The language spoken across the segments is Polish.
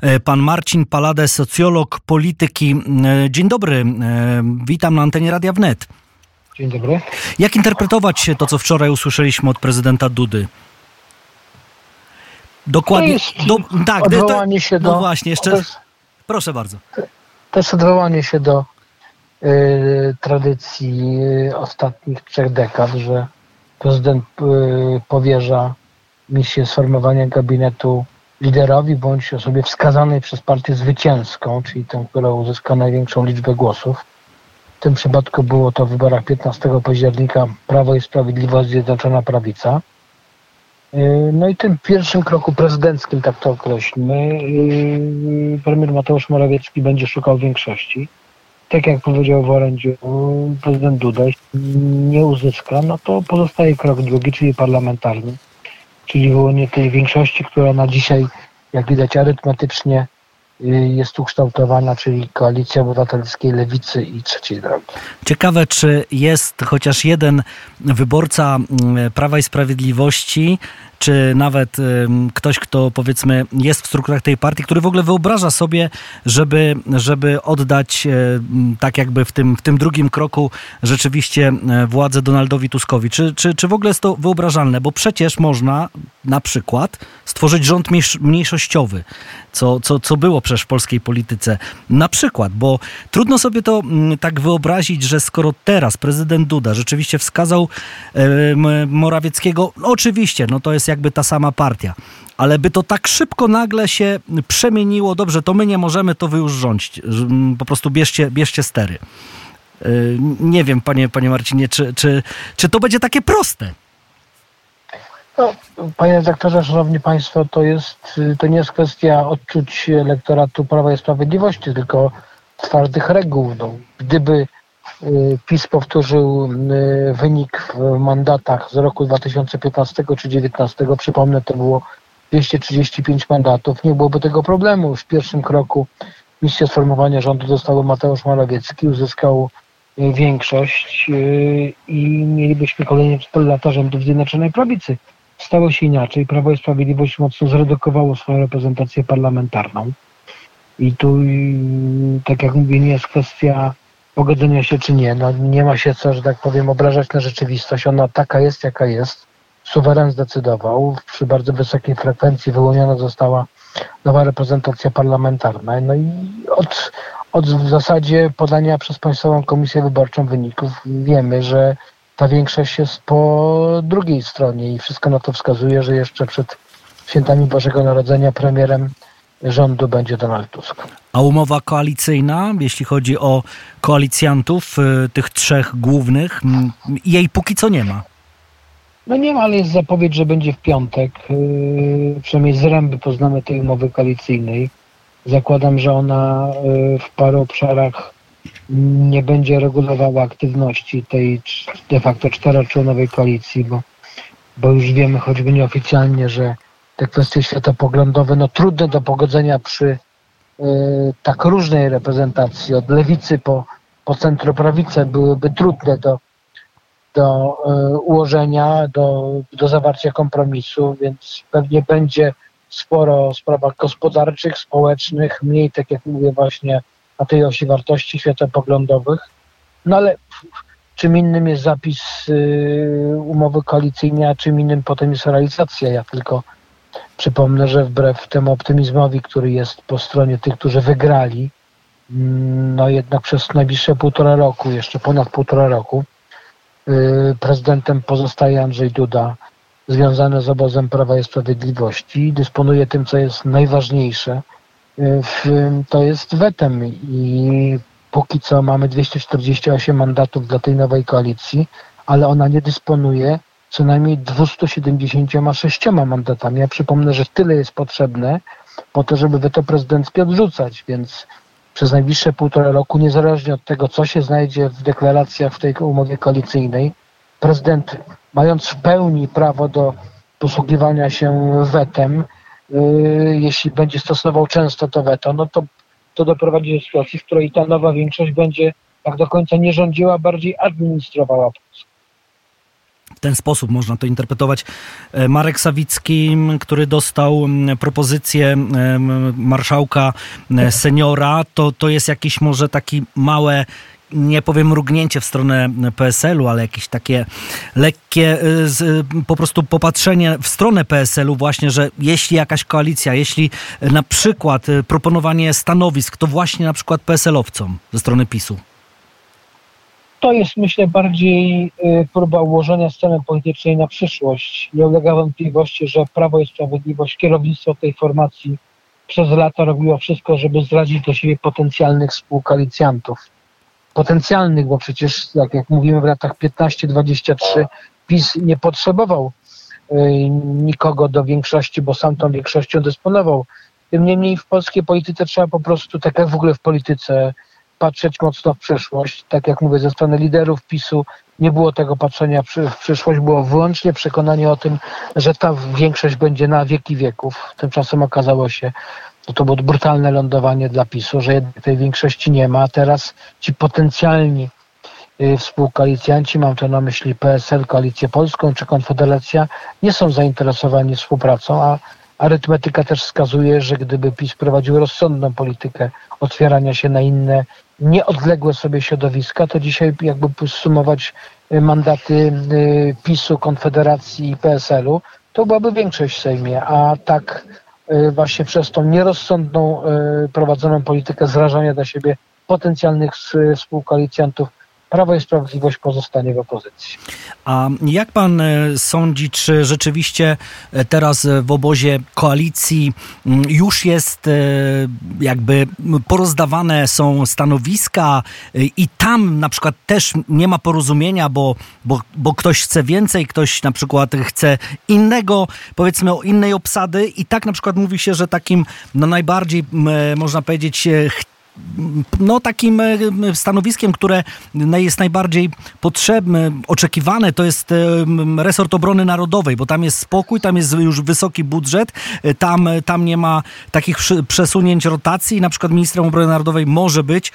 E, pan Marcin Palade, socjolog polityki. E, dzień dobry, e, witam na antenie Radia Wnet. Dzień dobry. Jak interpretować to, co wczoraj usłyszeliśmy od prezydenta Dudy? Dokładnie. Do, tak, odwołanie się do. No właśnie, jeszcze. Jest, proszę bardzo. To jest odwołanie się do y, tradycji y, ostatnich trzech dekad, że prezydent y, powierza misję sformowania gabinetu liderowi bądź osobie wskazanej przez partię zwycięską, czyli tę, która uzyska największą liczbę głosów. W tym przypadku było to w wyborach 15 października Prawo i Sprawiedliwość Zjednoczona Prawica. Yy, no i tym pierwszym kroku prezydenckim, tak to określmy, yy, premier Mateusz Morawiecki będzie szukał większości. Tak jak powiedział w orędziu prezydent Duda, nie uzyska, no to pozostaje krok drugi, czyli parlamentarny czyli wyłonienie tej większości, która na dzisiaj, jak widać arytmetycznie, y, jest ukształtowana, czyli Koalicja Obywatelskiej Lewicy i Trzeciej Drogi. Ciekawe, czy jest chociaż jeden wyborca mm, Prawa i Sprawiedliwości, czy nawet ktoś, kto powiedzmy jest w strukturach tej partii, który w ogóle wyobraża sobie, żeby, żeby oddać tak jakby w tym, w tym drugim kroku rzeczywiście e, władzę Donaldowi Tuskowi. Czy, czy, czy w ogóle jest to wyobrażalne? Bo przecież można na przykład stworzyć rząd mniejszościowy, co, co, co było przecież w polskiej polityce. Na przykład, bo trudno sobie to tak wyobrazić, że skoro teraz prezydent Duda rzeczywiście wskazał Morawieckiego, oczywiście, no to jest jakby ta sama partia. Ale by to tak szybko nagle się przemieniło, dobrze, to my nie możemy, to wy już rządzić. Po prostu bierzcie, bierzcie stery. Y, nie wiem, panie, panie Marcinie, czy, czy, czy to będzie takie proste? No, panie redaktorze, szanowni państwo, to jest, to nie jest kwestia odczuć elektoratu Prawa i Sprawiedliwości, tylko twardych reguł. No, gdyby Y, PiS powtórzył y, wynik w mandatach z roku 2015 czy 2019. Przypomnę, to było 235 mandatów. Nie byłoby tego problemu. Już w pierwszym kroku misję sformowania rządu dostał Mateusz Morawiecki, uzyskał y, większość i mielibyśmy kolejne 4 lata rządu Zjednoczonej Prawicy. Stało się inaczej. Prawo i Sprawiedliwość mocno zredukowało swoją reprezentację parlamentarną. I tu, tak jak mówię, nie jest kwestia pogodzenia się czy nie. No, nie ma się co, że tak powiem, obrażać na rzeczywistość. Ona taka jest, jaka jest. Suweren zdecydował. Przy bardzo wysokiej frekwencji wyłoniona została nowa reprezentacja parlamentarna. No i od, od w zasadzie podania przez Państwową Komisję Wyborczą wyników wiemy, że ta większość jest po drugiej stronie i wszystko na to wskazuje, że jeszcze przed świętami Bożego Narodzenia premierem rządu będzie Donald Tusk. A umowa koalicyjna, jeśli chodzi o koalicjantów, y, tych trzech głównych, jej póki co nie ma. No nie ma, ale jest zapowiedź, że będzie w piątek. Y, przynajmniej z ręby poznamy tej umowy koalicyjnej. Zakładam, że ona y, w paru obszarach nie będzie regulowała aktywności tej de facto czteroczłonowej koalicji, bo, bo już wiemy choćby nieoficjalnie, że te kwestie światopoglądowe, no trudne do pogodzenia przy y, tak różnej reprezentacji, od lewicy po, po centroprawicę byłyby trudne do, do y, ułożenia, do, do zawarcia kompromisu, więc pewnie będzie sporo o sprawach gospodarczych, społecznych, mniej, tak jak mówię, właśnie na tej osi wartości światopoglądowych. No ale czym innym jest zapis y, umowy koalicyjnej, a czym innym potem jest realizacja. Ja tylko Przypomnę, że wbrew temu optymizmowi, który jest po stronie tych, którzy wygrali, mm, no jednak przez najbliższe półtora roku, jeszcze ponad półtora roku, y, prezydentem pozostaje Andrzej Duda, związany z obozem Prawa i Sprawiedliwości, dysponuje tym, co jest najważniejsze, y, to jest wetem. I póki co mamy 248 mandatów dla tej nowej koalicji, ale ona nie dysponuje co najmniej 276 mandatami. Ja przypomnę, że tyle jest potrzebne po to, żeby weto prezydenckie odrzucać, więc przez najbliższe półtora roku, niezależnie od tego, co się znajdzie w deklaracjach w tej umowie koalicyjnej, prezydent, mając w pełni prawo do posługiwania się wetem, yy, jeśli będzie stosował często to weto, no to, to doprowadzi do sytuacji, w której ta nowa większość będzie tak do końca nie rządziła, bardziej administrowała Polską. W ten sposób można to interpretować. E, Marek Sawicki, który dostał propozycję marszałka e, seniora, to, to jest jakiś może taki małe nie powiem mrugnięcie w stronę PSL-u, ale jakieś takie lekkie y, po prostu popatrzenie w stronę PSL-u właśnie, że jeśli jakaś koalicja, jeśli na przykład proponowanie stanowisk, to właśnie na przykład PSL-owcom ze strony PiSu. To jest myślę bardziej y, próba ułożenia sceny politycznej na przyszłość. Nie ulega wątpliwości, że Prawo i Sprawiedliwość, kierownictwo tej formacji przez lata robiło wszystko, żeby zrazić do siebie potencjalnych współkoalicjantów potencjalnych, bo przecież, tak jak mówimy, w latach 15-23 PiS nie potrzebował y, nikogo do większości, bo sam tą większością dysponował. Tym niemniej w polskiej polityce trzeba po prostu, tak jak w ogóle w polityce, patrzeć mocno w przyszłość. Tak jak mówię, ze strony liderów PiSu nie było tego patrzenia w przyszłość, było wyłącznie przekonanie o tym, że ta większość będzie na wieki wieków. Tymczasem okazało się, no to było brutalne lądowanie dla PiSu, że tej większości nie ma, a teraz ci potencjalni y, współkoalicjanci, mam to na myśli PSL, Koalicję Polską czy Konfederacja, nie są zainteresowani współpracą, a arytmetyka też wskazuje, że gdyby PiS prowadził rozsądną politykę otwierania się na inne, nieodległe sobie środowiska, to dzisiaj jakby sumować y, mandaty y, PiSu, Konfederacji i PSL-u, to byłaby większość w Sejmie, a tak Y, właśnie przez tą nierozsądną prowadzoną politykę zrażania dla siebie potencjalnych współkoalicjantów Prawo i Sprawiedliwość pozostanie w opozycji. A jak pan e, sądzi, czy rzeczywiście e, teraz w obozie koalicji mm, już jest e, jakby porozdawane są stanowiska i tam na przykład też nie ma porozumienia, bo, bo, bo ktoś chce więcej, ktoś na przykład chce innego, powiedzmy o innej obsady? I tak na przykład mówi się, że takim no najbardziej można powiedzieć no, takim e, stanowiskiem, które jest najbardziej potrzebne, oczekiwane, to jest e, resort obrony narodowej, bo tam jest spokój, tam jest już wysoki budżet, e, tam, tam nie ma takich przesunięć rotacji. Na przykład ministrem obrony narodowej może być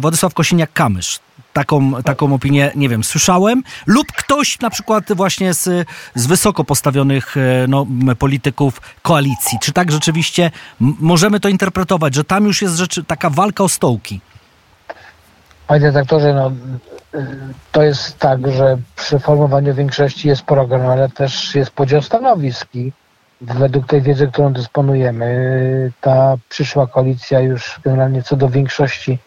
Władysław Kosiniak-Kamysz taką, taką opinię, nie wiem, słyszałem, lub ktoś na przykład właśnie z, z wysoko postawionych e, no, polityków koalicji. Czy tak rzeczywiście możemy to interpretować, że tam już jest rzeczy, taka walka o stołki? Panie redaktorze, no, to jest tak, że przy formowaniu większości jest program, ale też jest podział stanowisk i według tej wiedzy, którą dysponujemy, ta przyszła koalicja już generalnie co do większości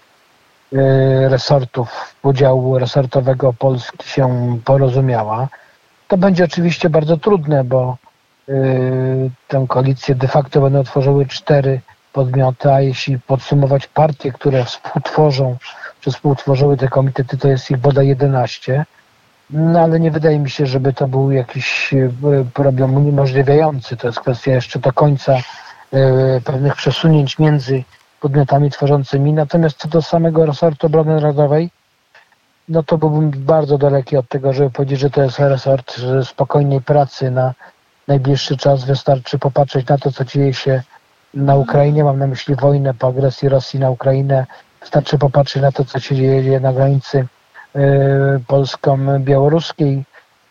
resortów, podziału resortowego Polski się porozumiała. To będzie oczywiście bardzo trudne, bo y, tę koalicję de facto będą tworzyły cztery podmioty, a jeśli podsumować partie, które współtworzą, czy współtworzyły te komitety, to jest ich bodaj 11. No ale nie wydaje mi się, żeby to był jakiś y, problem uniemożliwiający. To jest kwestia jeszcze do końca pewnych przesunięć między podmiotami tworzącymi. Natomiast co do samego resortu obrony narodowej, no to byłbym bardzo daleki od tego, żeby powiedzieć, że to jest resort spokojnej pracy na najbliższy czas. Wystarczy popatrzeć na to, co dzieje się na Ukrainie. Mam na myśli wojnę po agresji Rosji na Ukrainę. Wystarczy popatrzeć na to, co się dzieje na granicy y, polsko-białoruskiej.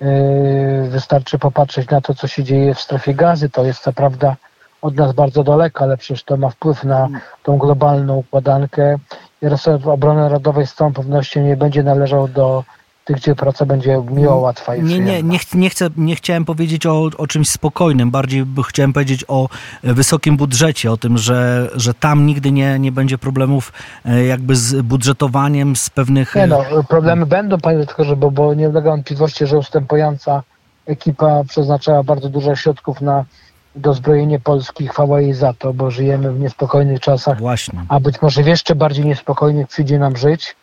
Y, wystarczy popatrzeć na to, co się dzieje w strefie gazy. To jest co prawda od nas bardzo daleko, ale przecież to ma wpływ na tą globalną układankę. I resort obrony narodowej z całą pewnością nie będzie należał do tych, gdzie praca będzie miła, łatwa i nie, nie, nie, ch nie, chcę, nie chciałem powiedzieć o, o czymś spokojnym, bardziej chciałem powiedzieć o wysokim budżecie, o tym, że, że tam nigdy nie, nie będzie problemów e, jakby z budżetowaniem, z pewnych... Nie no, problemy będą, panie redaktorze, bo, bo nie ulega wątpliwości, że ustępująca ekipa przeznaczała bardzo dużo środków na dozbrojenie Polski. Chwała jej za to, bo żyjemy w niespokojnych czasach. Właśnie. A być może w jeszcze bardziej niespokojnych przyjdzie nam żyć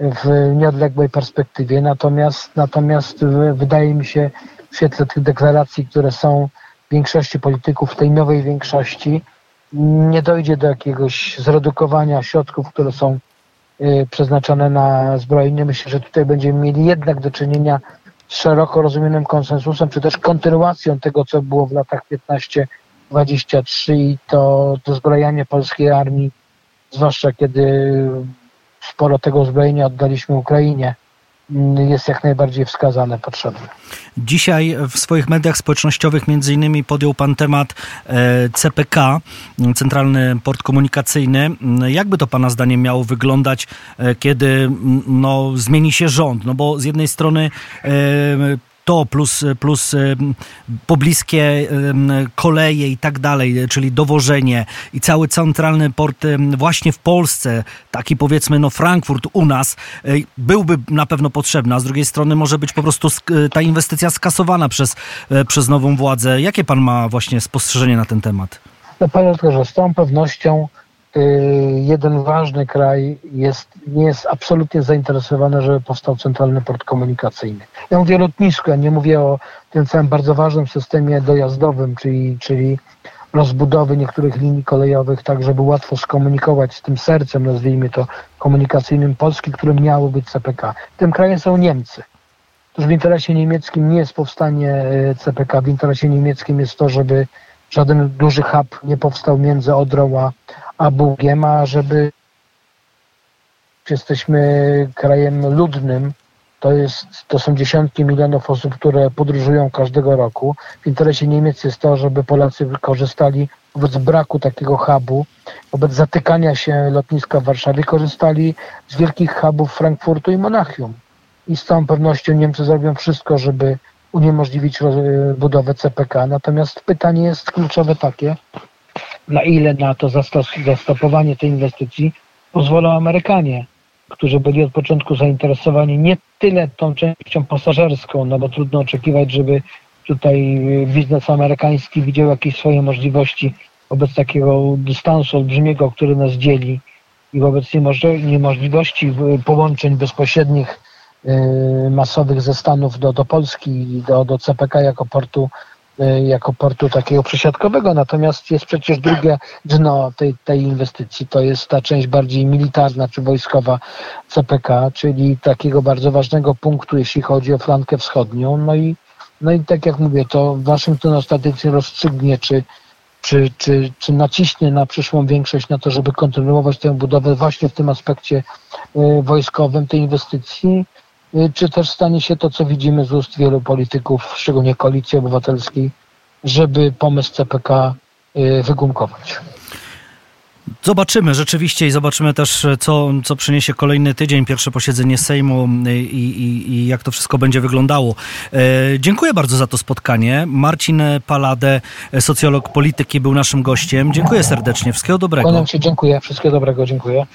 w nieodległej perspektywie. Natomiast, natomiast wydaje mi się w świetle tych deklaracji, które są większości polityków, w tej nowej większości, nie dojdzie do jakiegoś zredukowania środków, które są y, przeznaczone na zbrojenie. Myślę, że tutaj będziemy mieli jednak do czynienia szeroko rozumianym konsensusem, czy też kontynuacją tego, co było w latach 15-23 i to dozbrajanie polskiej armii, zwłaszcza kiedy sporo tego uzbrojenia oddaliśmy Ukrainie, jest jak najbardziej wskazane, potrzebne. Dzisiaj w swoich mediach społecznościowych między innymi podjął Pan temat e, CPK, Centralny Port Komunikacyjny. Jakby to Pana zdaniem miało wyglądać, e, kiedy no, zmieni się rząd? No bo z jednej strony to plus, plus pobliskie koleje i tak dalej, czyli dowożenie i cały centralny port właśnie w Polsce, taki powiedzmy no Frankfurt u nas, e, byłby na pewno potrzebny, a z drugiej strony może być po prostu ta inwestycja skasowana przez, e, przez nową władzę. Jakie pan ma właśnie spostrzeżenie na ten temat? No panie że z całą pewnością jeden ważny kraj jest, nie jest absolutnie zainteresowany, żeby powstał centralny port komunikacyjny. Ja mówię o lotnisku, ja nie mówię o tym całym bardzo ważnym systemie dojazdowym, czyli, czyli rozbudowy niektórych linii kolejowych, tak żeby łatwo skomunikować z tym sercem, nazwijmy to, komunikacyjnym Polski, którym miało być CPK. Tym krajem są Niemcy. Otóż w interesie niemieckim nie jest powstanie y, CPK, w interesie niemieckim jest to, żeby żaden duży hub nie powstał między Odrą a, a Bugiem, a żeby jesteśmy krajem ludnym, to, jest, to są dziesiątki milionów osób, które podróżują każdego roku. W interesie Niemiec jest to, żeby Polacy korzystali wobec braku takiego hubu, wobec zatykania się lotniska w Warszawie, korzystali z wielkich hubów Frankfurtu i Monachium. I z całą pewnością Niemcy zrobią wszystko, żeby uniemożliwić budowę CPK. Natomiast pytanie jest kluczowe takie, na ile na to zastopowanie tej inwestycji pozwolą Amerykanie, którzy byli od początku zainteresowani nie tyle tą częścią pasażerską, no bo trudno oczekiwać, żeby tutaj biznes amerykański widział jakieś swoje możliwości wobec takiego dystansu olbrzymiego, który nas dzieli i wobec niemożliwości połączeń bezpośrednich y, masowych ze Stanów do, do Polski, do, do CPK jako portu Y, jako portu takiego przesiadkowego, natomiast jest przecież drugie dno tej, tej inwestycji, to jest ta część bardziej militarna czy wojskowa CPK, czyli takiego bardzo ważnego punktu, jeśli chodzi o flankę wschodnią. No i, no i tak jak mówię, to Waszyngton ostatecznie rozstrzygnie, czy, czy, czy, czy naciśnie na przyszłą większość na to, żeby kontynuować tę budowę właśnie w tym aspekcie y, wojskowym tej inwestycji, Y, czy też stanie się to, co widzimy z ust wielu polityków, szczególnie koalicji obywatelskiej, żeby pomysł CPK y, wygumkować. Zobaczymy rzeczywiście i zobaczymy też, co, co przyniesie kolejny tydzień, pierwsze posiedzenie Sejmu y, i, i, i jak to wszystko będzie wyglądało. E, dziękuję bardzo za to spotkanie. Marcin Palade, socjolog polityki, był naszym gościem. Dziękuję serdecznie. Wszystkiego dobrego. Kłaniam się, dziękuję. Wszystkiego dobrego, dziękuję.